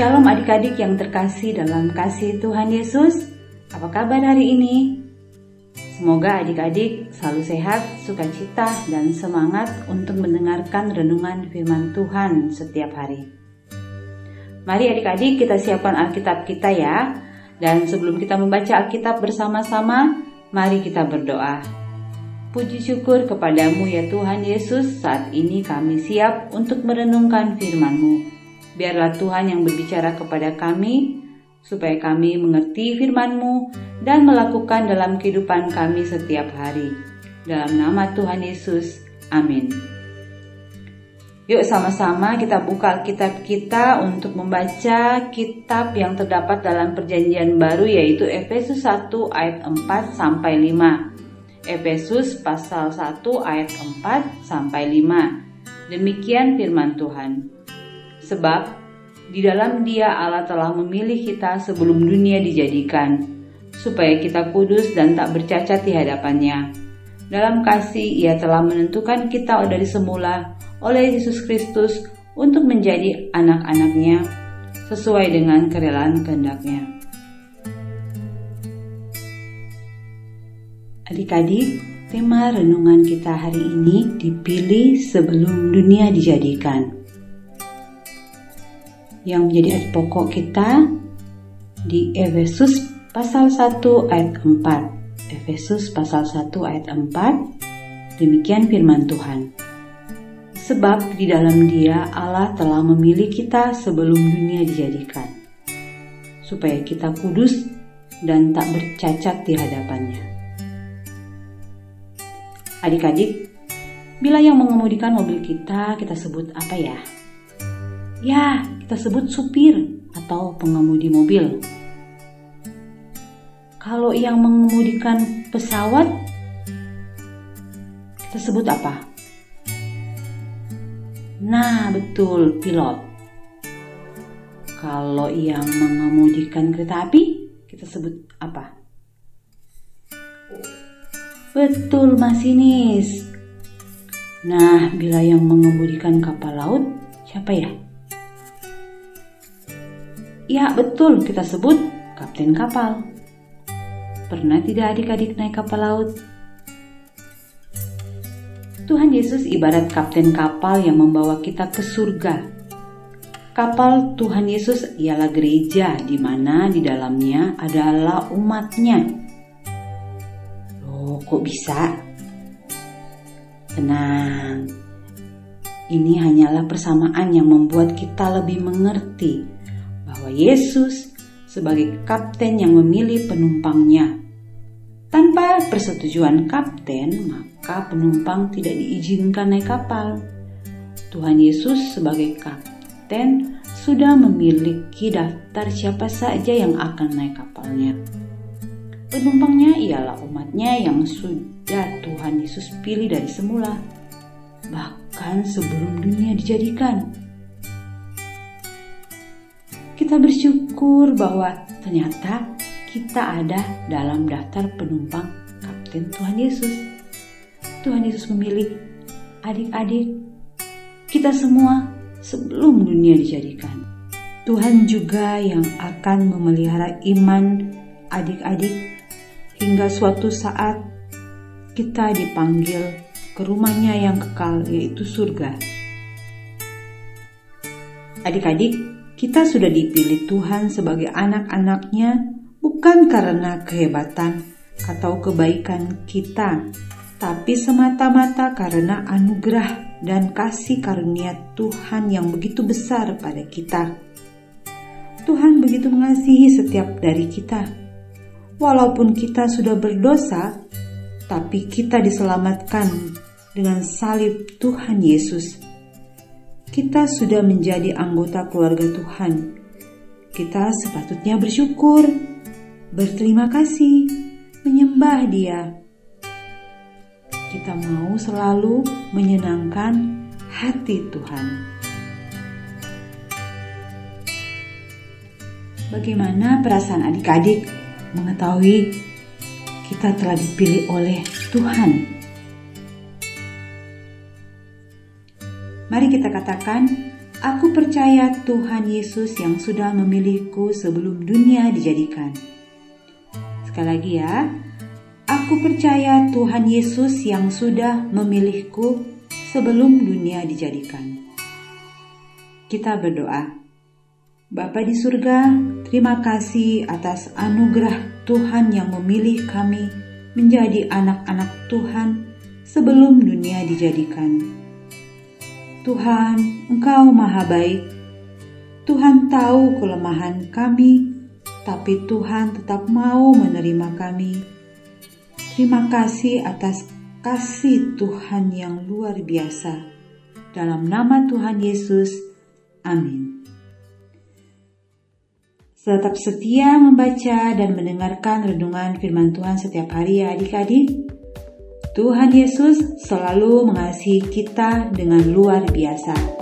Shalom adik-adik yang terkasih dalam kasih Tuhan Yesus. Apa kabar hari ini? Semoga adik-adik selalu sehat, sukacita, dan semangat untuk mendengarkan renungan firman Tuhan setiap hari. Mari adik-adik kita siapkan Alkitab kita ya. Dan sebelum kita membaca Alkitab bersama-sama, mari kita berdoa. Puji syukur kepadamu ya Tuhan Yesus, saat ini kami siap untuk merenungkan firman-Mu. Biarlah Tuhan yang berbicara kepada kami, supaya kami mengerti firman-Mu dan melakukan dalam kehidupan kami setiap hari. Dalam nama Tuhan Yesus, amin. Yuk sama-sama kita buka kitab kita untuk membaca kitab yang terdapat dalam perjanjian baru yaitu Efesus 1 ayat 4 sampai 5. Efesus pasal 1 ayat 4 sampai 5. Demikian firman Tuhan. Sebab di dalam Dia Allah telah memilih kita sebelum dunia dijadikan, supaya kita kudus dan tak bercacat di hadapannya. Dalam kasih Ia telah menentukan kita dari semula oleh Yesus Kristus untuk menjadi anak-anaknya sesuai dengan kerelaan kehendaknya. Adik-adik, tema renungan kita hari ini dipilih sebelum dunia dijadikan yang menjadi ayat pokok kita di Efesus pasal 1 ayat 4. Efesus pasal 1 ayat 4. Demikian firman Tuhan. Sebab di dalam Dia Allah telah memilih kita sebelum dunia dijadikan, supaya kita kudus dan tak bercacat di hadapannya. Adik-adik, bila yang mengemudikan mobil kita kita sebut apa ya? Ya, kita sebut supir atau pengemudi mobil. Kalau yang mengemudikan pesawat, kita sebut apa? Nah, betul, pilot. Kalau yang mengemudikan kereta api, kita sebut apa? Betul, masinis. Nah, bila yang mengemudikan kapal laut, siapa ya? Ya betul kita sebut kapten kapal. Pernah tidak adik-adik naik kapal laut? Tuhan Yesus ibarat kapten kapal yang membawa kita ke surga. Kapal Tuhan Yesus ialah gereja di mana di dalamnya adalah umatnya. Loh, kok bisa? Tenang. Ini hanyalah persamaan yang membuat kita lebih mengerti bahwa Yesus sebagai kapten yang memilih penumpangnya. Tanpa persetujuan kapten, maka penumpang tidak diizinkan naik kapal. Tuhan Yesus sebagai kapten sudah memiliki daftar siapa saja yang akan naik kapalnya. Penumpangnya ialah umatnya yang sudah Tuhan Yesus pilih dari semula, bahkan sebelum dunia dijadikan kita bersyukur bahwa ternyata kita ada dalam daftar penumpang Kapten Tuhan Yesus. Tuhan Yesus memilih adik-adik kita semua sebelum dunia dijadikan. Tuhan juga yang akan memelihara iman adik-adik hingga suatu saat kita dipanggil ke rumahnya yang kekal yaitu surga. Adik-adik, kita sudah dipilih Tuhan sebagai anak-anaknya bukan karena kehebatan atau kebaikan kita, tapi semata-mata karena anugerah dan kasih karunia Tuhan yang begitu besar pada kita. Tuhan begitu mengasihi setiap dari kita. Walaupun kita sudah berdosa, tapi kita diselamatkan dengan salib Tuhan Yesus kita sudah menjadi anggota keluarga Tuhan. Kita sepatutnya bersyukur, berterima kasih, menyembah Dia. Kita mau selalu menyenangkan hati Tuhan. Bagaimana perasaan adik-adik mengetahui kita telah dipilih oleh Tuhan? Mari kita katakan, Aku percaya Tuhan Yesus yang sudah memilihku sebelum dunia dijadikan. Sekali lagi ya, aku percaya Tuhan Yesus yang sudah memilihku sebelum dunia dijadikan. Kita berdoa. Bapa di surga, terima kasih atas anugerah Tuhan yang memilih kami menjadi anak-anak Tuhan sebelum dunia dijadikan. Tuhan, Engkau Maha Baik. Tuhan tahu kelemahan kami, tapi Tuhan tetap mau menerima kami. Terima kasih atas kasih Tuhan yang luar biasa. Dalam nama Tuhan Yesus, amin. Tetap setia membaca dan mendengarkan renungan firman Tuhan setiap hari ya adik-adik. Tuhan Yesus selalu mengasihi kita dengan luar biasa.